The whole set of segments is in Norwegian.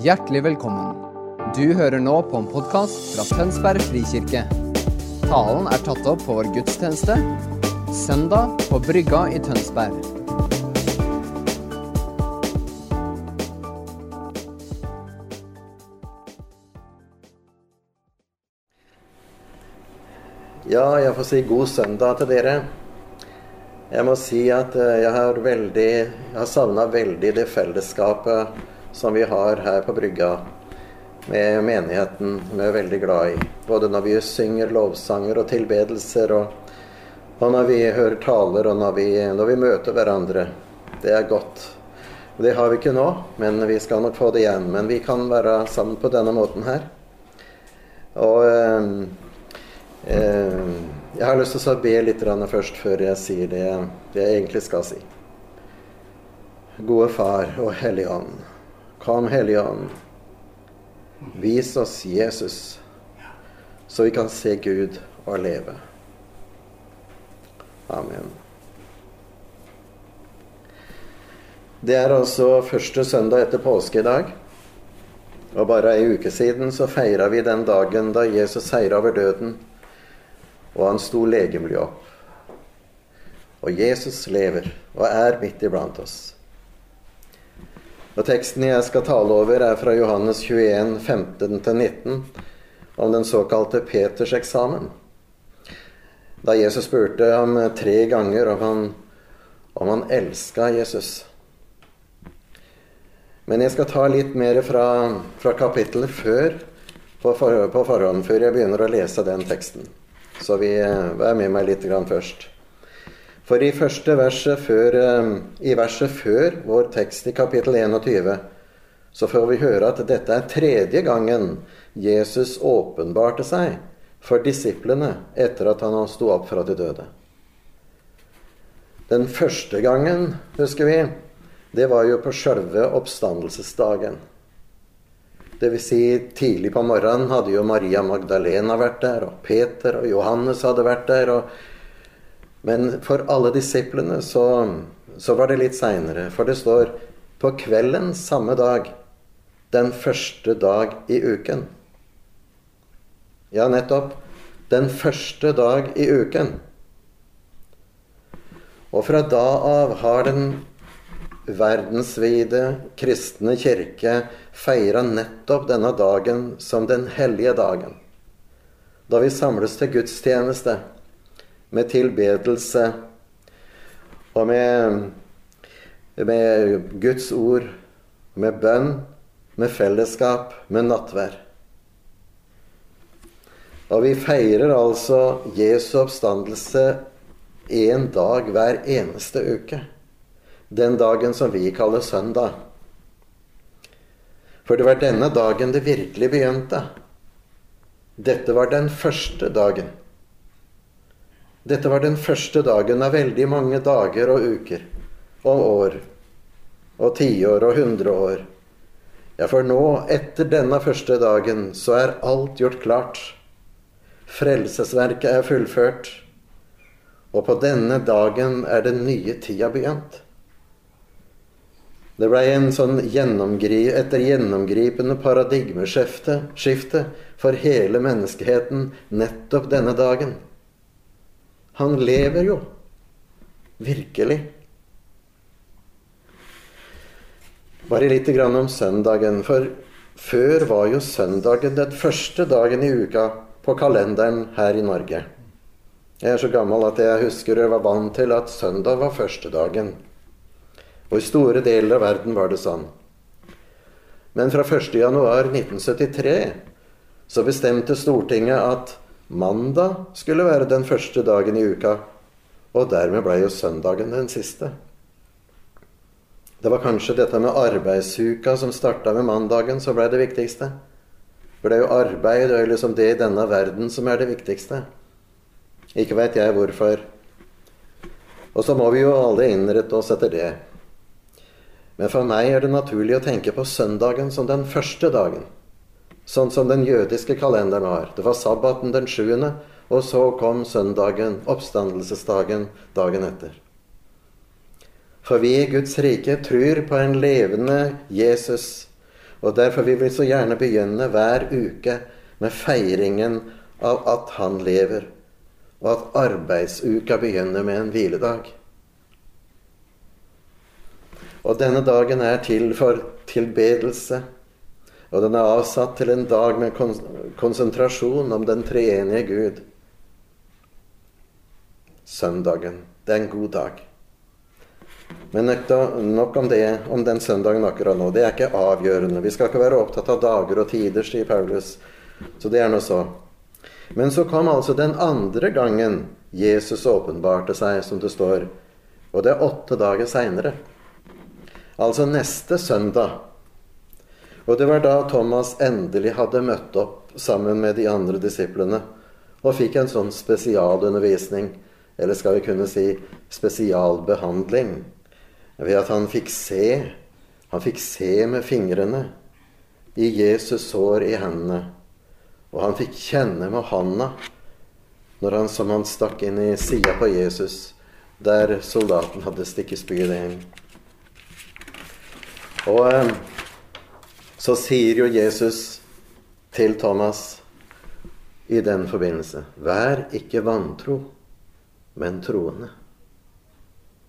Hjertelig velkommen. Du hører nå på en podkast fra Tønsberg frikirke. Talen er tatt opp på vår gudstjeneste søndag på Brygga i Tønsberg. Ja, jeg får si god søndag til dere. Jeg må si at eh, jeg har veldig har savna veldig det fellesskapet som vi har her på brygga med menigheten vi er veldig glad i. Både når vi synger lovsanger og tilbedelser, og, og når vi hører taler, og når vi, når vi, møter hverandre. Det er godt. Det har vi ikke nå, men vi skal nok få det igjen. Men vi kan være sammen på denne måten her. Og øh, øh, jeg har lyst til å be litt først, før jeg sier det, det jeg egentlig skal si. Gode Far og Hellige Ånd. Kom, Hellige Ånd. Vis oss Jesus, så vi kan se Gud og leve. Amen. Det er altså første søndag etter påske i dag. Og bare ei uke siden så feira vi den dagen da Jesus seira over døden, og han sto legemlig opp. Og Jesus lever og er midt iblant oss. Og Teksten jeg skal tale over, er fra Johannes 21, 15-19, om den såkalte Peterseksamen. Da Jesus spurte ham tre ganger om han, om han elska Jesus. Men jeg skal ta litt mer fra, fra kapittelet før, på, for, på forhånd, før jeg begynner å lese den teksten. Så vi, vær med meg litt først. For i verset før, eh, i verset før vår tekst i kapittel 21 så får vi høre at dette er tredje gangen Jesus åpenbarte seg for disiplene etter at han sto opp fra de døde. Den første gangen, husker vi, det var jo på sjølve oppstandelsesdagen. Dvs. Si, tidlig på morgenen hadde jo Maria Magdalena vært der, og Peter og Johannes hadde vært der. og men for alle disiplene så, så var det litt seinere. For det står på kvelden samme dag, den første dag i uken. Ja, nettopp. Den første dag i uken. Og fra da av har den verdensvide kristne kirke feira nettopp denne dagen som den hellige dagen. Da vi samles til gudstjeneste med tilbedelse og med, med Guds ord, med bønn, med fellesskap, med nattvær. Og vi feirer altså Jesu oppstandelse én dag hver eneste uke. Den dagen som vi kaller søndag. For det var denne dagen det virkelig begynte. Dette var den første dagen. Dette var den første dagen av veldig mange dager og uker og år og tiår og hundre år. Ja, for nå, etter denne første dagen, så er alt gjort klart. Frelsesverket er fullført. Og på denne dagen er den nye tida begynt. Det blei sånn gjennomgri etter gjennomgripende paradigmeskifte for hele menneskeheten nettopp denne dagen. Han lever jo. Virkelig. Bare litt om søndagen. For før var jo søndagen den første dagen i uka på kalenderen her i Norge. Jeg er så gammel at jeg husker jeg var vant til at søndag var første dagen. Og i store deler av verden var det sånn. Men fra 1.1.1973 så bestemte Stortinget at Mandag skulle være den første dagen i uka, og dermed ble jo søndagen den siste. Det var kanskje dette med arbeidsuka som starta med mandagen, som ble det viktigste. For det er jo arbeid og liksom det i denne verden som er det viktigste. Ikke veit jeg hvorfor. Og så må vi jo alle innrette oss etter det. Men for meg er det naturlig å tenke på søndagen som den første dagen sånn som den jødiske kalenderen var. Det var sabbaten den sjuende, og så kom søndagen, oppstandelsesdagen, dagen etter. For vi i Guds rike tror på en levende Jesus, Og derfor vil vi så gjerne begynne hver uke med feiringen av at han lever, og at arbeidsuka begynner med en hviledag. Og denne dagen er til for tilbedelse, og den er avsatt til en dag med konsentrasjon om den treenige Gud. Søndagen, det er en god dag. Men nok om det, om den søndagen akkurat nå. Det er ikke avgjørende. Vi skal ikke være opptatt av dager og tider, sier Paulus. Så det er nå så. Men så kom altså den andre gangen Jesus åpenbarte seg, som det står. Og det er åtte dager seinere. Altså neste søndag. Og det var da Thomas endelig hadde møtt opp sammen med de andre disiplene og fikk en sånn spesialundervisning, eller skal vi kunne si spesialbehandling ved at han fikk se. Han fikk se med fingrene i Jesus sår i hendene. Og han fikk kjenne med handa når han, som han stakk inn i sida på Jesus, der soldaten hadde stikkespydet inn. Og eh, så sier jo Jesus til Thomas i den forbindelse Vær ikke vantro, men troende.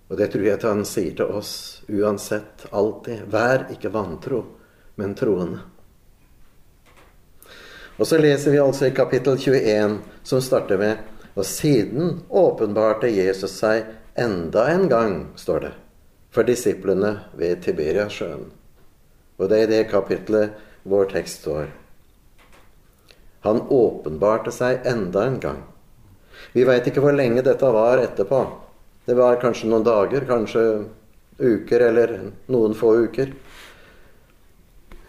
Og det tror jeg at han sier til oss uansett, alltid. Vær ikke vantro, men troende. Og så leser vi altså i kapittel 21, som starter med Og siden åpenbarte Jesus seg enda en gang, står det, for disiplene ved Tiberiasjøen. Og det er i det kapittelet vår tekst står. Han åpenbarte seg enda en gang. Vi veit ikke hvor lenge dette var etterpå. Det var kanskje noen dager, kanskje uker eller noen få uker.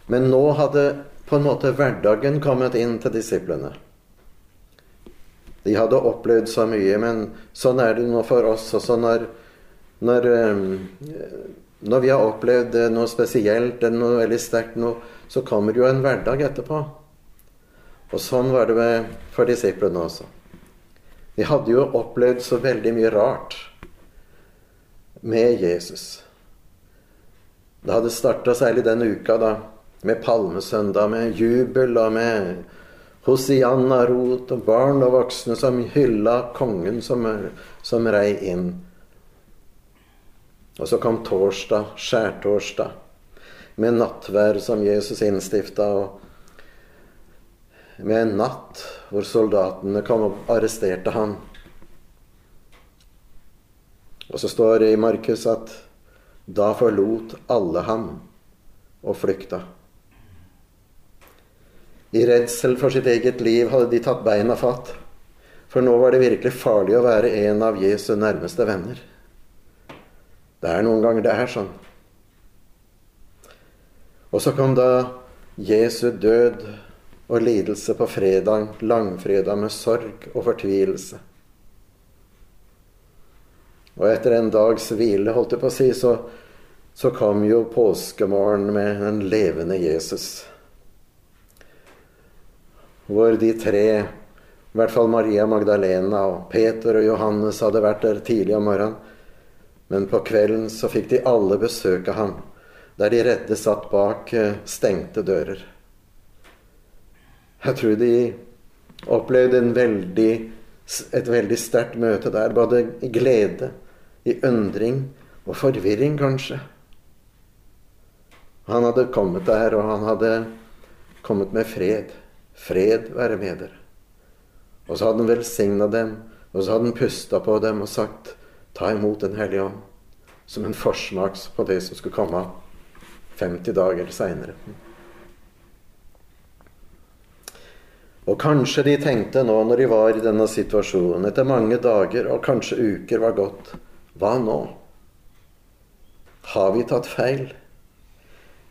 Men nå hadde på en måte hverdagen kommet inn til disiplene. De hadde opplevd så mye, men sånn er det nå for oss også når, når, eh, når vi har opplevd noe spesielt, noe veldig sterkt, noe, så kommer jo en hverdag etterpå. Og sånn var det for disiplene også. De hadde jo opplevd så veldig mye rart med Jesus. Det hadde starta særlig den uka da, med palmesøndag, med jubel og med Hosianna-rot og barn og voksne som hylla kongen som, som rei inn. Og så kom torsdag, skjærtorsdag, med nattvær som Jesus innstifta, og med en natt hvor soldatene kom og arresterte ham. Og så står det i Markus at da forlot alle ham og flykta. I redsel for sitt eget liv hadde de tatt beina fatt. For nå var det virkelig farlig å være en av Jesu nærmeste venner. Det er noen ganger det er sånn. Og så kom da Jesu død og lidelse på fredag, langfredag, med sorg og fortvilelse. Og etter en dags hvile, holdt jeg på å si, så, så kom jo påskemorgen med en levende Jesus. Hvor de tre, i hvert fall Maria Magdalena og Peter og Johannes, hadde vært der tidlig om morgenen. Men på kvelden så fikk de alle besøke ham, der de redde satt bak eh, stengte dører. Jeg tror de opplevde veldig, et veldig sterkt møte der, både i glede i undring og forvirring, kanskje. Han hadde kommet der, og han hadde kommet med fred. Fred være med dere. Og så hadde han velsigna dem, og så hadde han pusta på dem og sagt, ta imot Den hellige ånd, som en forsmak på det som skulle komme 50 dager seinere. Og kanskje de tenkte nå, når de var i denne situasjonen, etter mange dager og kanskje uker var gått, hva nå? Har vi tatt feil?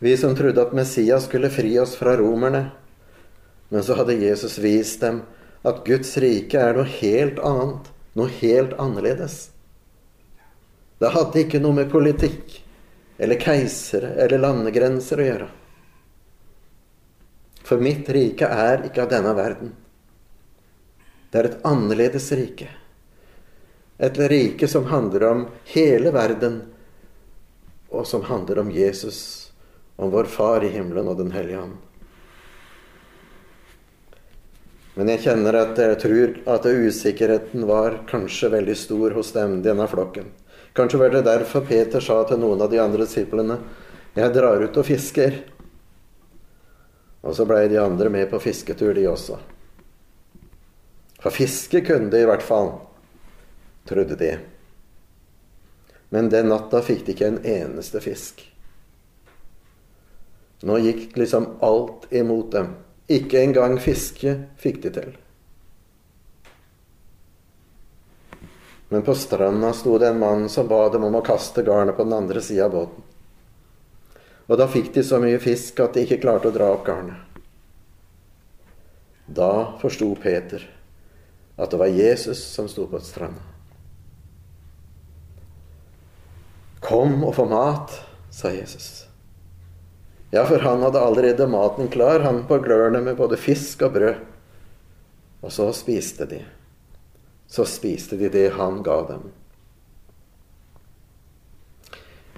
Vi som trodde at Messias skulle fri oss fra romerne. Men så hadde Jesus vist dem at Guds rike er noe helt annet, noe helt annerledes. Det hadde ikke noe med politikk eller keisere eller landegrenser å gjøre. For mitt rike er ikke av denne verden. Det er et annerledes rike. Et rike som handler om hele verden, og som handler om Jesus om vår Far i himmelen og Den hellige ånd. Men jeg kjenner at jeg tror at usikkerheten var kanskje veldig stor hos dem, denne flokken. Kanskje var det derfor Peter sa til noen av de andre disiplene jeg drar ut og fisker. Og så blei de andre med på fisketur, de også. For fiske kunne de i hvert fall, trodde de. Men den natta fikk de ikke en eneste fisk. Nå gikk liksom alt imot dem. Ikke engang fiske fikk de til. Men på stranda sto det en mann som ba dem om å kaste garnet på den andre sida av båten. Og da fikk de så mye fisk at de ikke klarte å dra opp garnet. Da forsto Peter at det var Jesus som sto på stranda. Kom og få mat, sa Jesus. Ja, for han hadde allerede maten klar, han på glørne med både fisk og brød. Og så spiste de. Så spiste de det han ga dem.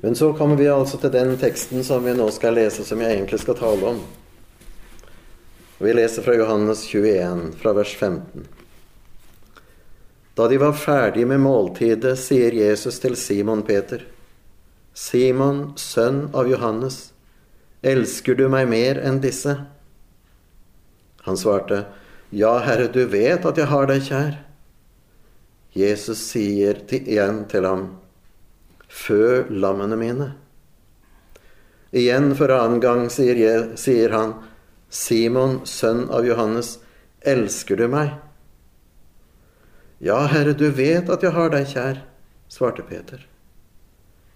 Men så kommer vi altså til den teksten som vi nå skal lese, som jeg egentlig skal tale om. Vi leser fra Johannes 21, fra vers 15. Da de var ferdige med måltidet, sier Jesus til Simon Peter, Simon, sønn av Johannes, Elsker du meg mer enn disse? Han svarte, Ja, Herre, du vet at jeg har deg kjær. Jesus sier til, igjen til ham, Fø lammene mine. Igjen for annen gang sier, jeg, sier han, Simon, sønn av Johannes, elsker du meg? Ja, Herre, du vet at jeg har deg kjær, svarte Peter.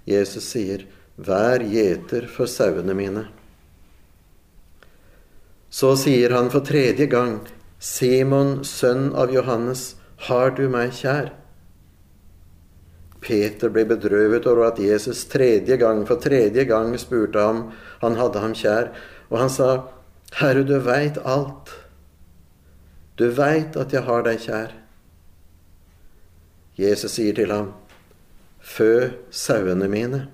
Jesus sier, Vær gjeter for sauene mine. Så sier han for tredje gang, Simon, sønn av Johannes, har du meg kjær? Peter ble bedrøvet over at Jesus tredje gang for tredje gang spurte ham han hadde ham kjær, og han sa, Herre, du veit alt. Du veit at jeg har deg kjær. Jesus sier til ham, Fø sauene mine.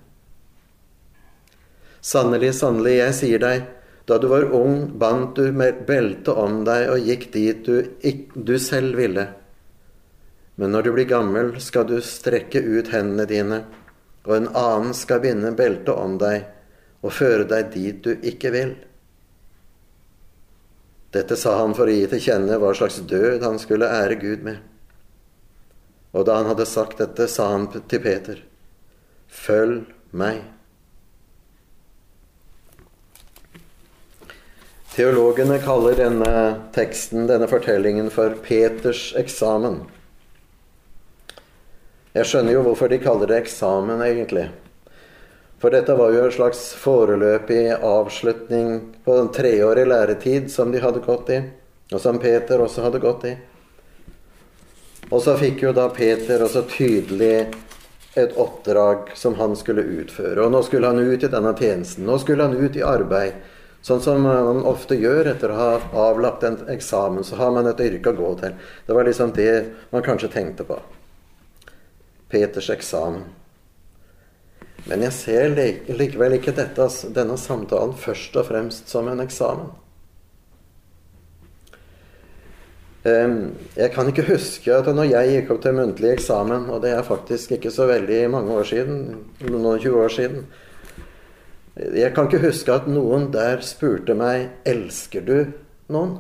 Sannelig, sannelig, jeg sier deg, da du var ung, bandt du med belte om deg og gikk dit du, du selv ville. Men når du blir gammel, skal du strekke ut hendene dine, og en annen skal binde beltet om deg og føre deg dit du ikke vil. Dette sa han for å gi til kjenne hva slags død han skulle ære Gud med. Og da han hadde sagt dette, sa han til Peter, Følg meg. Teologene kaller denne teksten, denne fortellingen, for Peters eksamen. Jeg skjønner jo hvorfor de kaller det eksamen, egentlig. For dette var jo en slags foreløpig avslutning på en treårig læretid som de hadde gått i, og som Peter også hadde gått i. Og så fikk jo da Peter også tydelig et oppdrag som han skulle utføre. Og nå skulle han ut i denne tjenesten. Nå skulle han ut i arbeid. Sånn som man ofte gjør etter å ha avlagt en eksamen, så har man et yrke å gå til. Det var liksom det man kanskje tenkte på. Peters eksamen. Men jeg ser likevel ikke dette, denne samtalen først og fremst som en eksamen. Jeg kan ikke huske at når jeg gikk opp til muntlig eksamen, og det er faktisk ikke så veldig mange år siden, noen 20 år siden, jeg kan ikke huske at noen der spurte meg 'Elsker du noen?'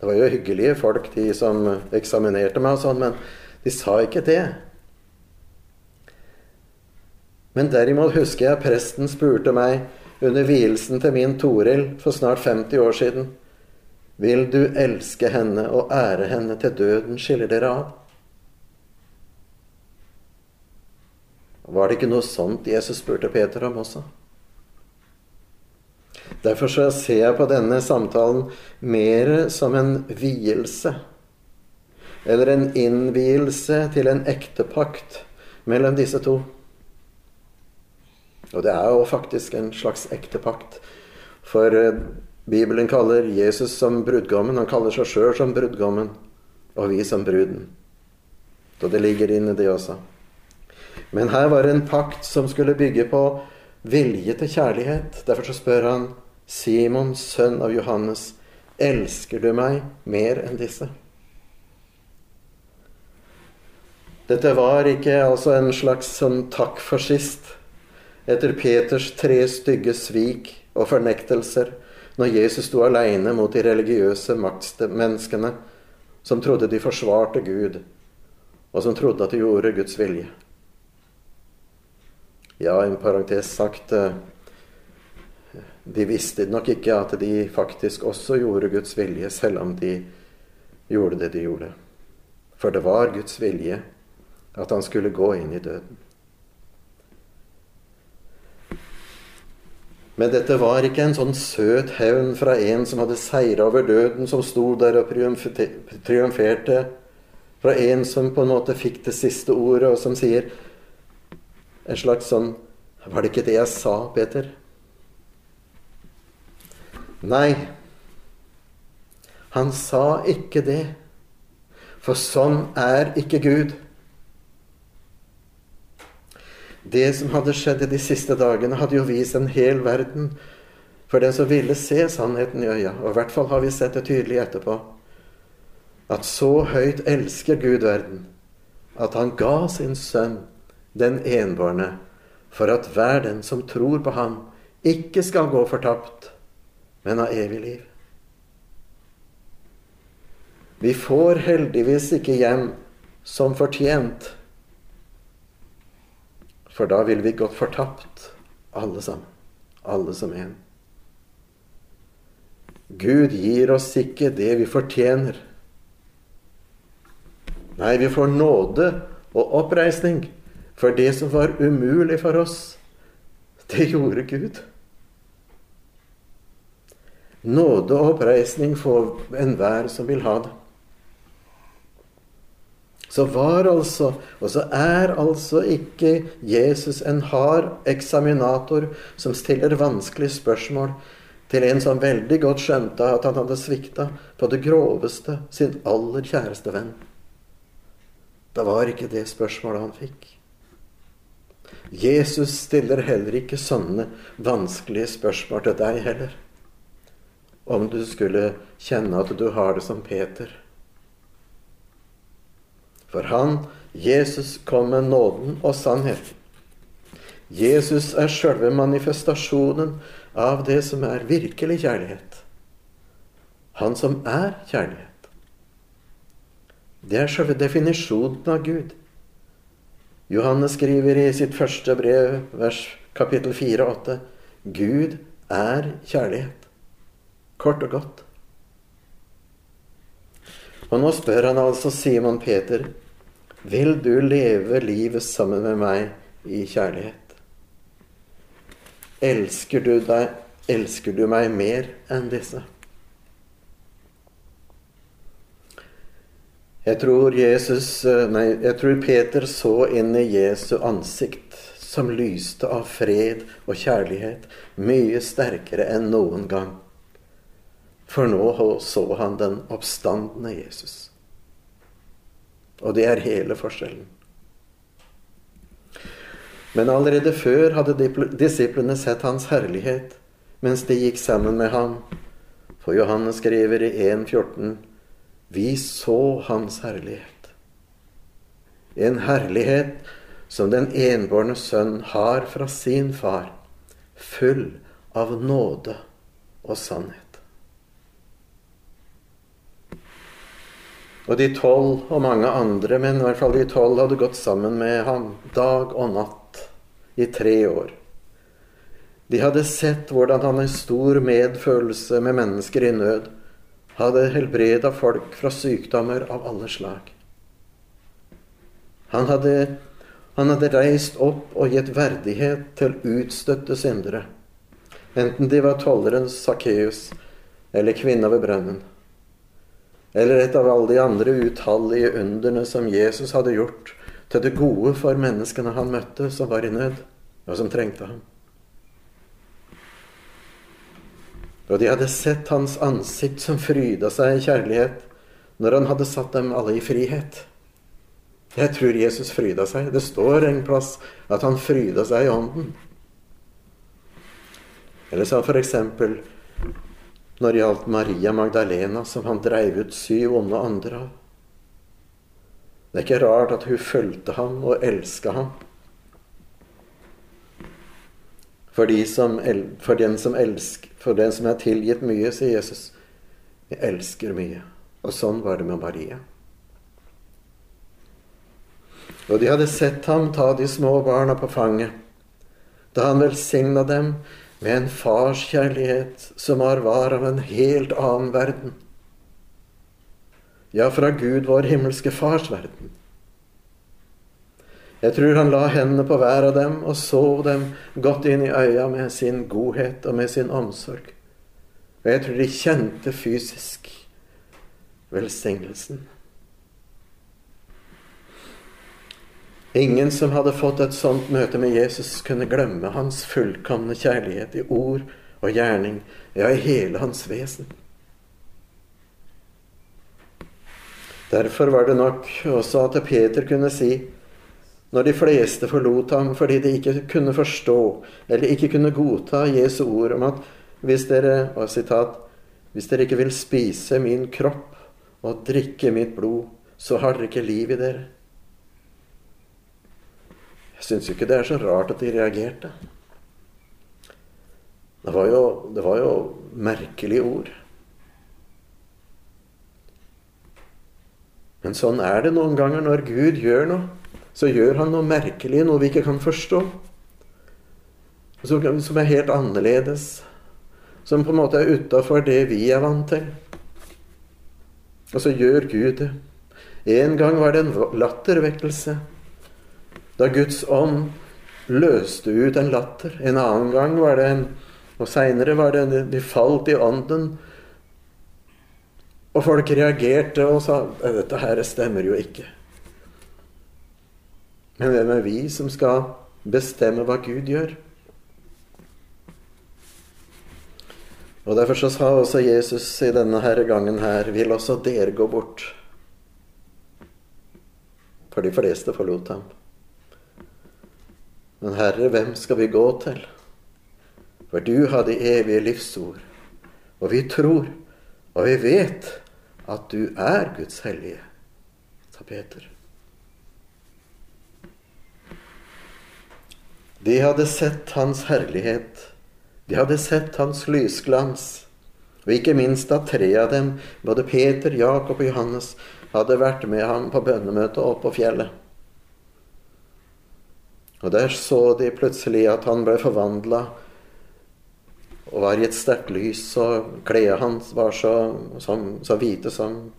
Det var jo hyggelige folk, de som eksaminerte meg og sånn, men de sa ikke det. Men derimot husker jeg presten spurte meg under vielsen til min Toril for snart 50 år siden Vil du elske henne og ære henne til døden skiller dere av? Var det ikke noe sånt Jesus spurte Peter om også? Derfor så ser jeg på denne samtalen mer som en vielse. Eller en innvielse til en ektepakt mellom disse to. Og det er jo faktisk en slags ekte pakt. For eh, Bibelen kaller Jesus som brudgommen. Han kaller seg sjøl som brudgommen, og vi som bruden. Og det ligger inne, det også. Men her var det en pakt som skulle bygge på vilje til kjærlighet. Derfor så spør han Simon, sønn av Johannes, elsker du meg mer enn disse? Dette var ikke altså en slags sånn takk for sist, etter Peters tre stygge svik og fornektelser når Jesus sto aleine mot de religiøse maktmenneskene som trodde de forsvarte Gud, og som trodde at de gjorde Guds vilje. Ja, en parentes sagt eh, De visste nok ikke at de faktisk også gjorde Guds vilje, selv om de gjorde det de gjorde. For det var Guds vilje at han skulle gå inn i døden. Men dette var ikke en sånn søt hevn fra en som hadde seira over døden, som sto der og triumferte. Fra en som på en måte fikk det siste ordet, og som sier en slags sånn Var det ikke det jeg sa, Peter? Nei, han sa ikke det. For sånn er ikke Gud. Det som hadde skjedd i de siste dagene, hadde jo vist en hel verden for den som ville se sannheten i øya. Og i hvert fall har vi sett det tydelig etterpå. At så høyt elsker Gud verden at han ga sin sønn, den enbårne, for at hver den som tror på ham, ikke skal gå fortapt, men ha evig liv. Vi får heldigvis ikke hjem som fortjent for da ville vi gått fortapt, alle sammen. Alle som en. Gud gir oss ikke det vi fortjener. Nei, vi får nåde og oppreisning for det som var umulig for oss. Det gjorde Gud. Nåde og oppreisning får enhver som vil ha det så var altså, og så er altså ikke Jesus en hard eksaminator som stiller vanskelige spørsmål til en som veldig godt skjønte at han hadde svikta på det groveste sin aller kjæreste venn. Det var ikke det spørsmålet han fikk. Jesus stiller heller ikke sånne vanskelige spørsmål til deg heller. Om du skulle kjenne at du har det som Peter. For han, Jesus, kom med nåden og sannheten. Jesus er sjølve manifestasjonen av det som er virkelig kjærlighet. Han som er kjærlighet. Det er sjølve definisjonen av Gud. Johannes skriver i sitt første brev, vers kapittel 4-8, Gud er kjærlighet. Kort og godt. Og nå spør han altså Simon Peter vil du leve livet sammen med meg i kjærlighet. Elsker du deg, elsker du meg mer enn disse? Jeg tror, Jesus, nei, jeg tror Peter så inn i Jesu ansikt, som lyste av fred og kjærlighet, mye sterkere enn noen gang. For nå så han den oppstandende Jesus. Og det er hele forskjellen. Men allerede før hadde disiplene sett hans herlighet mens de gikk sammen med ham. For Johannes skriver i 1,14.: Vi så hans herlighet. En herlighet som den enbårne sønn har fra sin far, full av nåde og sannhet. Og de tolv og mange andre, men i hvert fall de tolv, hadde gått sammen med ham dag og natt i tre år. De hadde sett hvordan han i stor medfølelse med mennesker i nød hadde helbreda folk fra sykdommer av alle slag. Han hadde, han hadde reist opp og gitt verdighet til utstøtte syndere, enten de var tollerens Sakkeus eller kvinna ved brønnen. Eller et av alle de andre utallige underne som Jesus hadde gjort til det gode for menneskene han møtte, som var i nød, og som trengte ham. Og de hadde sett hans ansikt som fryda seg i kjærlighet når han hadde satt dem alle i frihet. Jeg tror Jesus fryda seg. Det står en plass at han fryda seg i ånden. Eller sa f.eks. når det gjaldt Maria Magdalena, som han dreiv ut syv onde andre av. Det er ikke rart at hun fulgte ham og elska ham. For, de som, for, den som elsker, for den som er tilgitt mye, sier Jesus, jeg elsker mye. Og sånn var det med Maria. Og de hadde sett ham ta de små barna på fanget da han velsigna dem med en farskjærlighet som har var av en helt annen verden. Ja, fra Gud, vår himmelske Fars verden. Jeg tror han la hendene på hver av dem og så dem godt inn i øya med sin godhet og med sin omsorg. Og jeg tror de kjente fysisk velsignelsen. Ingen som hadde fått et sånt møte med Jesus, kunne glemme hans fullkomne kjærlighet i ord og gjerning, ja, i hele hans vesen. Derfor var det nok også at Peter kunne si når de fleste forlot ham fordi de ikke kunne forstå eller ikke kunne godta Jesu ord om at hvis dere, og sitat, hvis dere ikke vil spise min kropp og drikke mitt blod, så har dere ikke liv i dere. Jeg syns ikke det er så rart at de reagerte. Det var jo, det var jo merkelige ord. Men sånn er det noen ganger når Gud gjør noe så gjør han noe merkelig, noe vi ikke kan forstå. Som er helt annerledes. Som på en måte er utafor det vi er vant til. Og så gjør Gud det. En gang var det en lattervekkelse. Da Guds ånd løste ut en latter. En annen gang var det en Og seinere var det de falt i ånden. Og folk reagerte og sa 'Dette her stemmer jo ikke'. Men hvem er vi som skal bestemme hva Gud gjør? Og Derfor så sa også Jesus i denne her gangen her Vil også dere gå bort? For de fleste forlot ham. Men Herre, hvem skal vi gå til? For du har de evige livsord. Og vi tror, og vi vet, at du er Guds hellige, sa Peter. De hadde sett hans herlighet. De hadde sett hans lysglans. Og ikke minst at tre av dem, både Peter, Jakob og Johannes, hadde vært med ham på bønnemøtet oppe på fjellet. Og der så de plutselig at han ble forvandla og var i et sterkt lys, og klærne hans var så, som, så hvite som,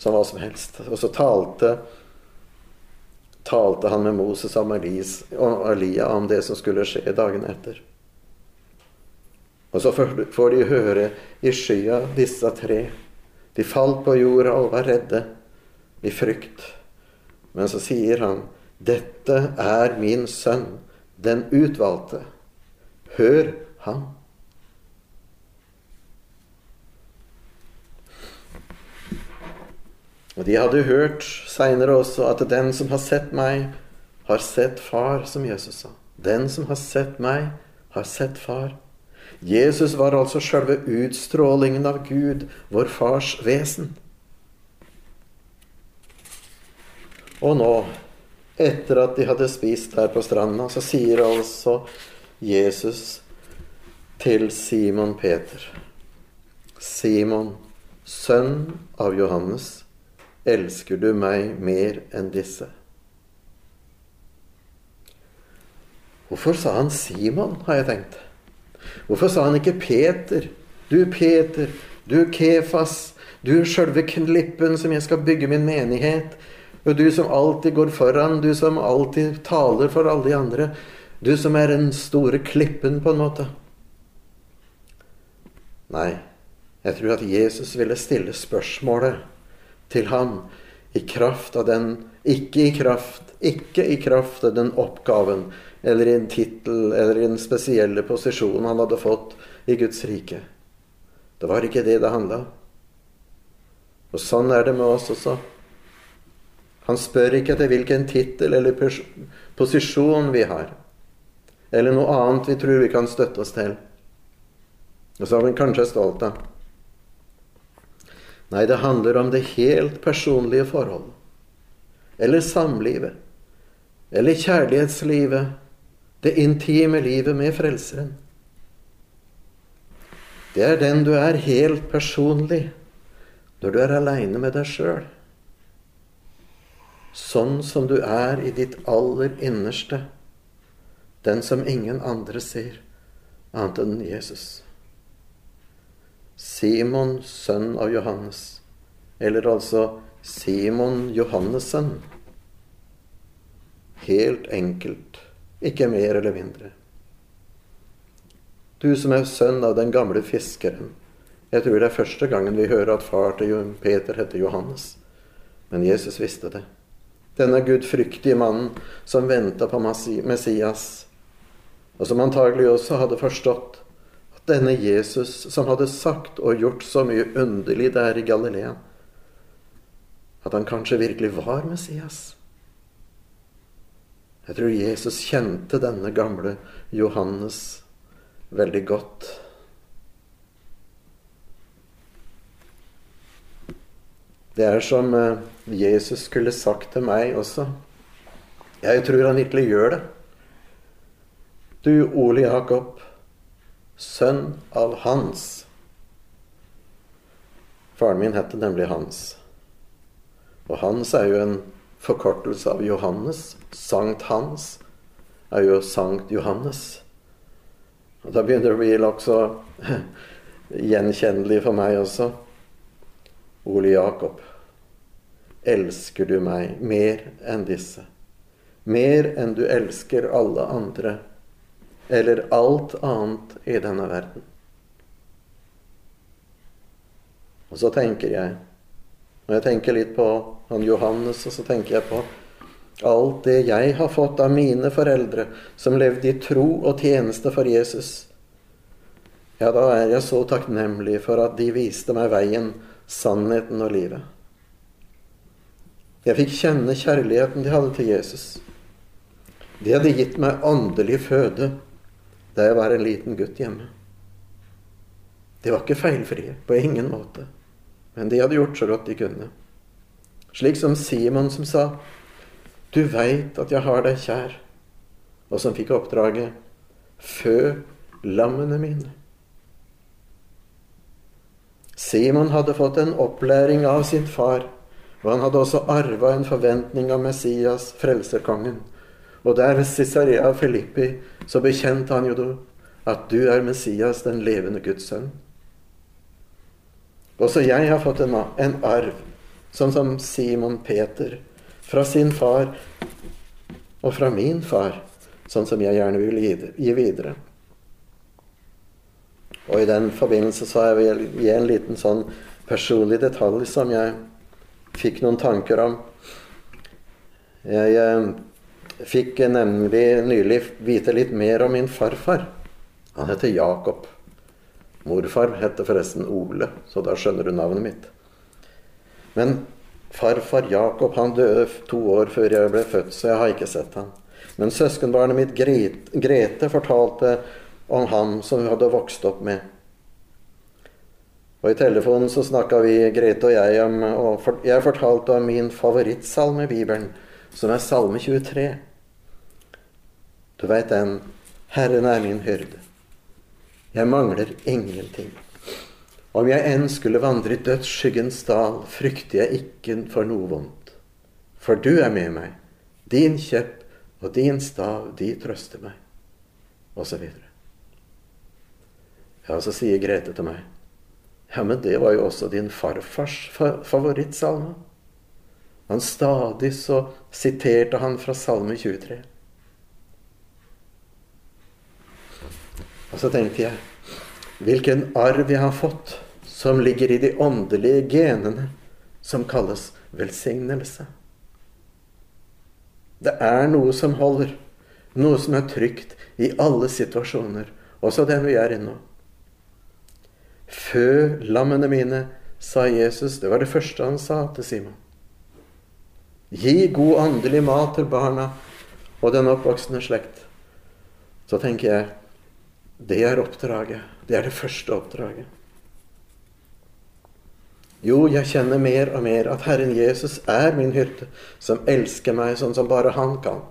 som hva som helst. Og så talte talte han med Moses og Elia om det som skulle skje dagen etter. Og så får de høre i skya disse tre. De falt på jorda og var redde i frykt. Men så sier han, 'Dette er min sønn, den utvalgte. Hør ham.' Og de hadde hørt seinere også at den som har sett meg, har sett far, som Jesus sa. Den som har sett meg, har sett far. Jesus var altså sjølve utstrålingen av Gud, vår fars vesen. Og nå, etter at de hadde spist der på stranda, så sier altså Jesus til Simon Peter Simon, sønn av Johannes, elsker du meg mer enn disse? Hvorfor sa han Simon, har jeg tenkt. Hvorfor sa han ikke Peter? Du Peter, du Kefas, du sjølve klippen som jeg skal bygge min menighet. Og du som alltid går foran, du som alltid taler for alle de andre. Du som er den store klippen, på en måte. Nei, jeg tror at Jesus ville stille spørsmålet til ham i kraft av den Ikke i kraft, ikke i kraft av den oppgaven eller i en tittel eller i den spesielle posisjonen han hadde fått i Guds rike. Det var ikke det det handla om. Og sånn er det med oss også. Han spør ikke etter hvilken tittel eller posisjon vi har, eller noe annet vi tror vi kan støtte oss til. Og som han kanskje er stolt av. Nei, det handler om det helt personlige forhold. Eller samlivet. Eller kjærlighetslivet. Det intime livet med Frelseren. Det er den du er helt personlig når du er aleine med deg sjøl. Sånn som du er i ditt aller innerste. Den som ingen andre ser, annet enn Jesus. Simon, sønn av Johannes. Eller altså Simon Johannessen. Helt enkelt. Ikke mer eller mindre. Du som er sønn av den gamle fiskeren. Jeg tror det er første gangen vi hører at far til Peter heter Johannes. Men Jesus visste det. Denne gudfryktige mannen som venta på Messias, og som antagelig også hadde forstått at denne Jesus som hadde sagt og gjort så mye underlig der i Galilea, at han kanskje virkelig var Messias. Jeg tror Jesus kjente denne gamle Johannes veldig godt. Det er som eh, Jesus skulle sagt til meg også. Jeg tror han virkelig gjør det. Du, Ole Jakob, sønn av Hans. Faren min het nemlig Hans. Og Hans er jo en forkortelse av Johannes. Sankt Hans er jo Sankt Johannes. Og Da begynner det å bli nokså gjenkjennelig for meg også. Ole Jakob, elsker du meg mer enn disse? Mer enn du elsker alle andre eller alt annet i denne verden? Og så tenker jeg, når jeg tenker litt på han Johannes, og så tenker jeg på alt det jeg har fått av mine foreldre som levde i tro og tjeneste for Jesus, ja, da er jeg så takknemlig for at de viste meg veien, sannheten og livet. Jeg fikk kjenne kjærligheten de hadde til Jesus. De hadde gitt meg åndelig føde da jeg var en liten gutt hjemme. De var ikke feilfrie, på ingen måte. Men de hadde gjort så godt de kunne. Slik som Simon som sa du veit at jeg har deg kjær, og som fikk oppdraget Fø lammene mine. Simon hadde fått en opplæring av sin far, og han hadde også arva en forventning av Messias, frelserkongen. Og der ved Cesarea Filippi så bekjente han jo at du er Messias, den levende Guds sønn. Også jeg har fått en, en arv, sånn som Simon Peter fra sin far og fra min far, sånn som jeg gjerne vil gi videre. Og i den forbindelse så jeg vil gi en liten sånn personlig detalj som jeg fikk noen tanker om. Jeg eh, fikk nemlig nylig vite litt mer om min farfar. Han heter Jakob. Morfar heter forresten Ole, så da skjønner du navnet mitt. Men Farfar Jakob han døde to år før jeg ble født, så jeg har ikke sett han. Men søskenbarnet mitt Grete fortalte om ham som hun hadde vokst opp med. Og I telefonen så snakka vi, Grete og jeg, om og Jeg fortalte om min favorittsalme i Bibelen, som er Salme 23. Du veit den 'Herren er min hyrde'. Jeg mangler ingenting. Om jeg enn skulle vandre i dødsskyggens dal, frykter jeg ikke for noe vondt. For du er med meg. Din kjepp og din stav, de trøster meg. Og så videre. Ja, så sier Grete til meg Ja, men det var jo også din farfars favorittsalme. Han stadig så siterte han fra Salme 23. Og så tenkte jeg Hvilken arv jeg har fått som ligger i de åndelige genene, som kalles velsignelse. Det er noe som holder, noe som er trygt i alle situasjoner, også den vi er i nå. Fø lammene mine, sa Jesus. Det var det første han sa til Simon. Gi god åndelig mat til barna og den oppvoksende slekt. Så tenker jeg Det er oppdraget. Det er det første oppdraget. Jo, jeg kjenner mer og mer at Herren Jesus er min hyrde, som elsker meg sånn som bare Han kan.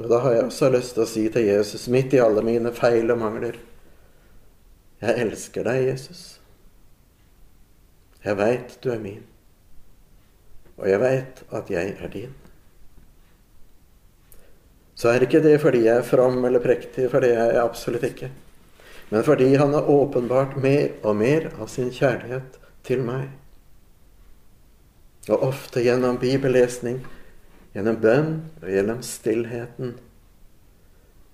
Og da har jeg også lyst til å si til Jesus, midt i alle mine feil og mangler Jeg elsker deg, Jesus. Jeg veit du er min. Og jeg veit at jeg er din. Så er ikke det fordi jeg er from eller prektig, for det er jeg absolutt ikke. Men fordi han har åpenbart mer og mer av sin kjærlighet til meg. Og ofte gjennom bibellesning, gjennom bønn og gjennom stillheten.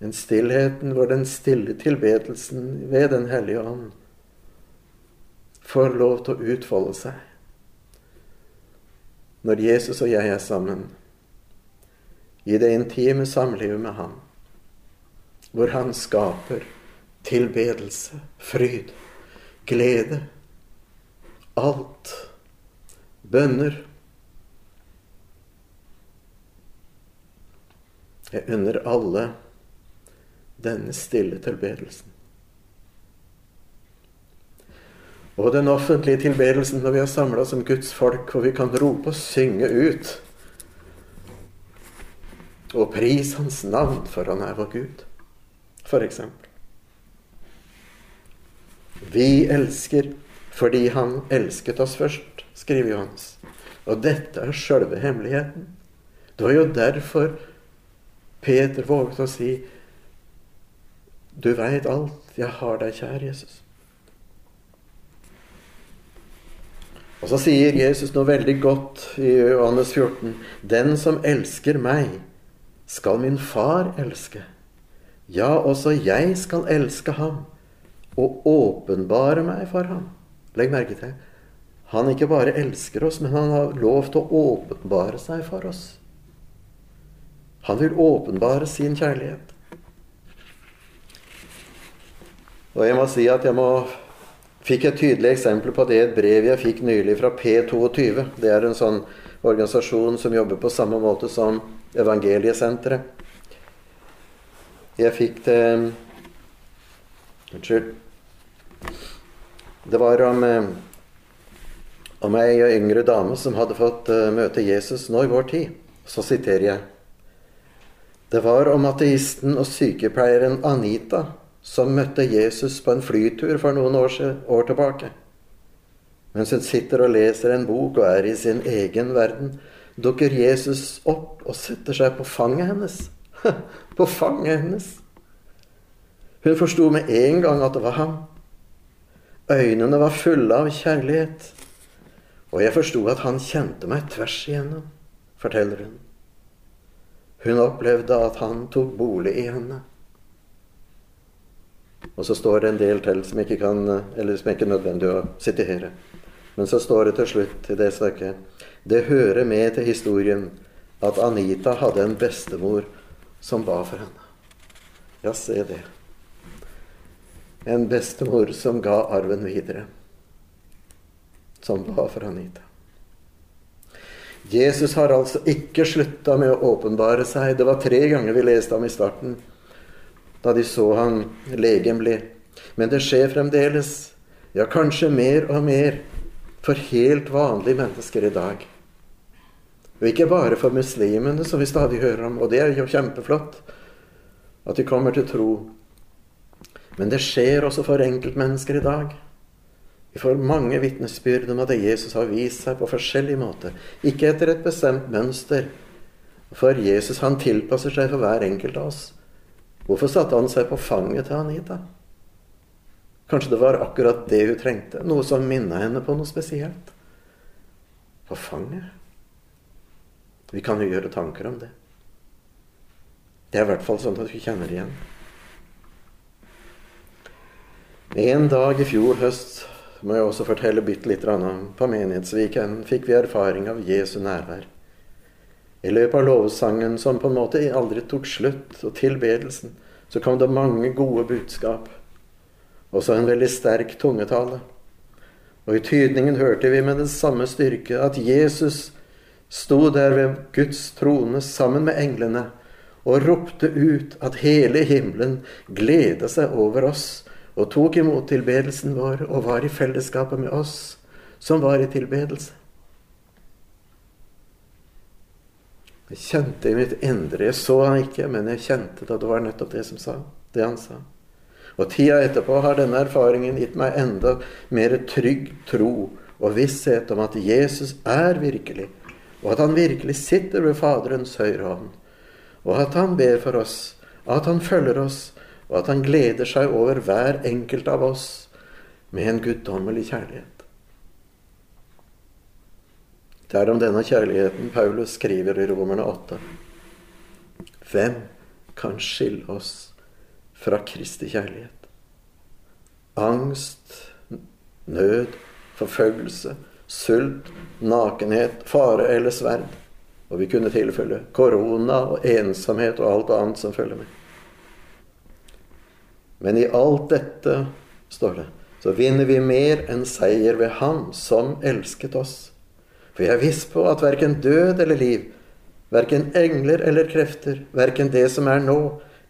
En stillheten hvor den stille tilbedelsen ved Den hellige ånd får lov til å utfolde seg. Når Jesus og jeg er sammen i det intime samlivet med ham, hvor han skaper tilbedelse, fryd, glede, alt, bønner. Jeg unner alle denne stille tilbedelsen. Og den offentlige tilbedelsen når vi har samla som Guds folk, hvor vi kan rope og synge ut. Og prise Hans navn, for Han er vår Gud, eksempel. Vi elsker fordi Han elsket oss først, skriver Johans. Og dette er sjølve hemmeligheten. Det var jo derfor Peter våget å si Du veit alt, jeg har deg kjær, Jesus. Og så sier Jesus noe veldig godt i Johannes 14. Den som elsker meg, skal min far elske. Ja, også jeg skal elske ham og åpenbare meg for ham. Legg merke til han ikke bare elsker oss, men han har lov til å åpenbare seg for oss. Han vil åpenbare sin kjærlighet. Og jeg må si at jeg må fikk et tydelig eksempel på det i et brev jeg fikk nylig fra P22. Det er en sånn organisasjon som jobber på samme måte som Evangeliesenteret. Jeg fikk det Unnskyld. Det var om, eh, om ei yngre dame som hadde fått eh, møte Jesus nå i vår tid. Så siterer jeg. Det var om ateisten og sykepleieren Anita som møtte Jesus på en flytur for noen år, år tilbake. Mens hun sitter og leser en bok og er i sin egen verden, dukker Jesus opp og setter seg på fanget hennes. på fanget hennes. Hun forsto med en gang at det var ham. Øynene var fulle av kjærlighet. Og jeg forsto at han kjente meg tvers igjennom, forteller hun. Hun opplevde at han tok bolig i henne. Og så står det en del til som ikke kan, som ikke er nødvendig å sitere. Men så står det til slutt i det stykket Det hører med til historien at Anita hadde en bestemor som ba for henne. Ja, se det. En bestemor som ga arven videre. Som ba for Anita. Jesus har altså ikke slutta med å åpenbare seg. Det var tre ganger vi leste ham i starten da de så han legen ble. Men det skjer fremdeles, ja, kanskje mer og mer, for helt vanlige mennesker i dag. Og ikke bare for muslimene, som vi stadig hører om, og det er jo kjempeflott at de kommer til tro. Men det skjer også for enkeltmennesker i dag. Vi får mange vitnesbyrd om at Jesus har vist seg på forskjellig måte. Ikke etter et bestemt mønster, for Jesus han tilpasser seg for hver enkelt av oss. Hvorfor satte han seg på fanget til Anita? Kanskje det var akkurat det hun trengte? Noe som minna henne på noe spesielt? På fanget? Vi kan jo gjøre tanker om det. Det er i hvert fall sånn at vi kjenner igjen. En dag i fjor høst må jeg også fortelle bitte litt om. På Menighetsviken fikk vi erfaring av Jesu nærvær. I løpet av lovsangen som på en måte aldri tok slutt, og tilbedelsen, så kom det mange gode budskap. Også en veldig sterk tungetale. Og i tydningen hørte vi med den samme styrke at Jesus sto der ved Guds trone sammen med englene og ropte ut at hele himmelen gleda seg over oss og tok imot tilbedelsen vår og var i fellesskapet med oss som var i tilbedelse. Jeg kjente i mitt indre Jeg så han ikke, men jeg kjente det. Det var nettopp det som sa, det han sa. Og tida etterpå har denne erfaringen gitt meg enda mer trygg tro og visshet om at Jesus er virkelig, og at han virkelig sitter ved Faderens høyre hånd, og at han ber for oss, at han følger oss, og at han gleder seg over hver enkelt av oss med en guddommelig kjærlighet. Det er om denne kjærligheten Paulus skriver i Romerne 8. Hvem kan skille oss fra Kristi kjærlighet? Angst, nød, forfølgelse, sult, nakenhet, fare eller sverd. Og vi kunne tilfelle korona og ensomhet og alt annet som følger med. Men i alt dette, står det, så vinner vi mer enn seier ved Han som elsket oss for jeg er viss på at verken død eller liv, verken engler eller krefter, verken det som er nå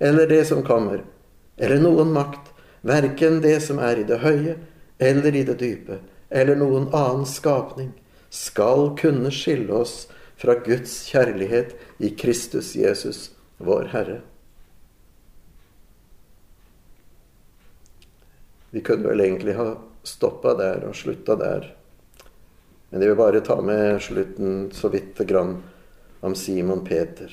eller det som kommer, eller noen makt, verken det som er i det høye eller i det dype, eller noen annen skapning, skal kunne skille oss fra Guds kjærlighet i Kristus Jesus, vår Herre. Vi kunne vel egentlig ha stoppa der og slutta der. Men jeg vil bare ta med slutten så vidt grann om Simon Peter.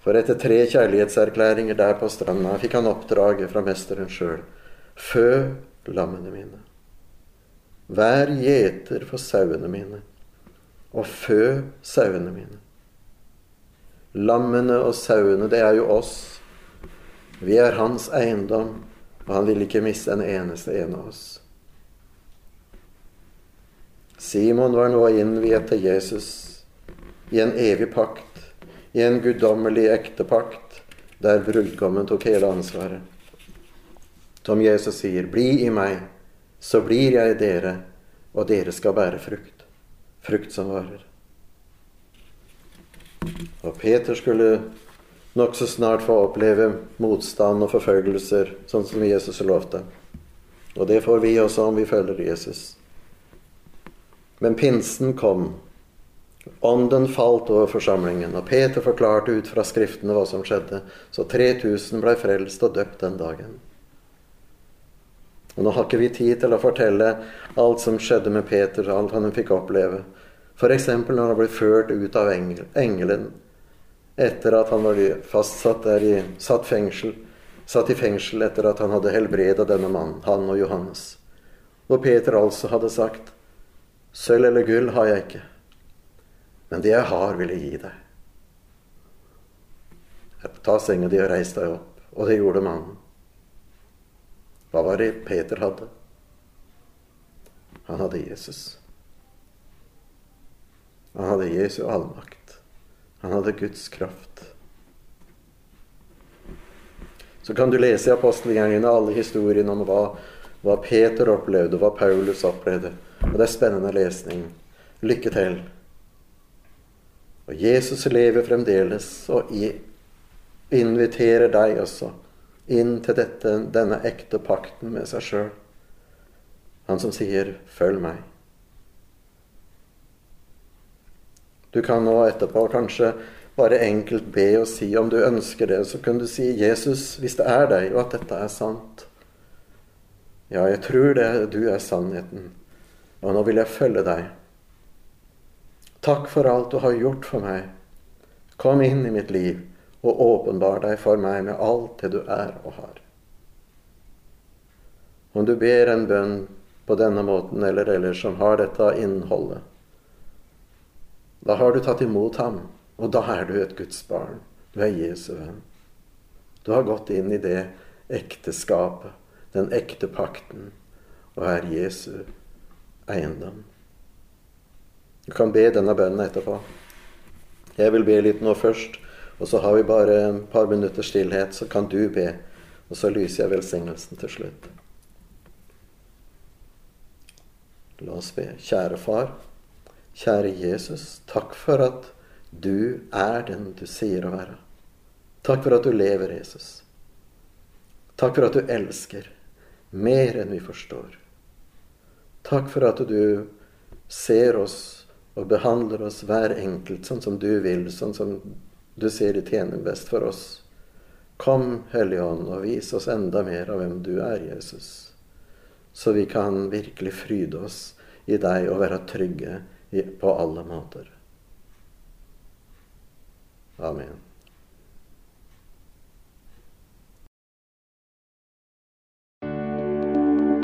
For etter tre kjærlighetserklæringer der på stranda fikk han oppdraget fra mesteren sjøl. Fø lammene mine. Vær gjeter for sauene mine, og fø sauene mine. Lammene og sauene, det er jo oss. Vi er hans eiendom, og han vil ikke miste en eneste en av oss. Simon var nå innviet til Jesus i en evig pakt, i en guddommelig ektepakt, der brudgommen tok hele ansvaret. Som Jesus sier, 'Bli i meg, så blir jeg i dere, og dere skal bære frukt.' Frukt som varer. Og Peter skulle nokså snart få oppleve motstand og forfølgelser, sånn som Jesus lovte. Og det får vi også om vi følger Jesus. Men pinsen kom. Ånden falt over forsamlingen, og Peter forklarte ut fra Skriftene hva som skjedde. Så 3000 ble frelst og døpt den dagen. Og Nå har ikke vi tid til å fortelle alt som skjedde med Peter, alt han fikk oppleve. F.eks. når han ble ført ut av engelen etter at han var fastsatt der i satt, fengsel, satt i fengsel etter at han hadde helbreda denne mannen, han og Johannes. Hvor Peter altså hadde sagt Sølv eller gull har jeg ikke, men det jeg har, vil jeg gi deg. Ta senga di og reis deg opp. Og det gjorde mannen. Hva var det Peter hadde? Han hadde Jesus. Han hadde Jesu allmakt. Han hadde Guds kraft. Så kan du lese i apostelgjengene alle historiene om hva, hva Peter opplevde, hva Paulus opplevde. Og det er spennende lesning. Lykke til. Og Jesus lever fremdeles og inviterer deg også inn til dette, denne ekte pakten med seg sjøl. Han som sier 'følg meg'. Du kan nå etterpå kanskje bare enkelt be og si om du ønsker det. Så kan du si 'Jesus, hvis det er deg, og at dette er sant'. Ja, jeg tror det, du er sannheten. Og nå vil jeg følge deg. Takk for alt du har gjort for meg. Kom inn i mitt liv og åpenbar deg for meg med alt det du er og har. Om du ber en bønn på denne måten eller ellers som har dette innholdet, da har du tatt imot ham, og da er du et Guds barn. Du er Jesu venn. Du har gått inn i det ekteskapet, den ekte pakten, og er Jesu venn eiendom. Du kan be denne bønnen etterpå. Jeg vil be litt nå først, og så har vi bare et par minutter stillhet, så kan du be. Og så lyser jeg velsignelsen til slutt. La oss be. Kjære Far, kjære Jesus, takk for at Du er den du sier å være. Takk for at du lever, Jesus. Takk for at du elsker mer enn vi forstår. Takk for at du ser oss og behandler oss hver enkelt sånn som du vil, sånn som du ser det tjener best for oss. Kom, Hellige Ånd, og vis oss enda mer av hvem du er, Jesus, så vi kan virkelig fryde oss i deg og være trygge på alle måter. Amen.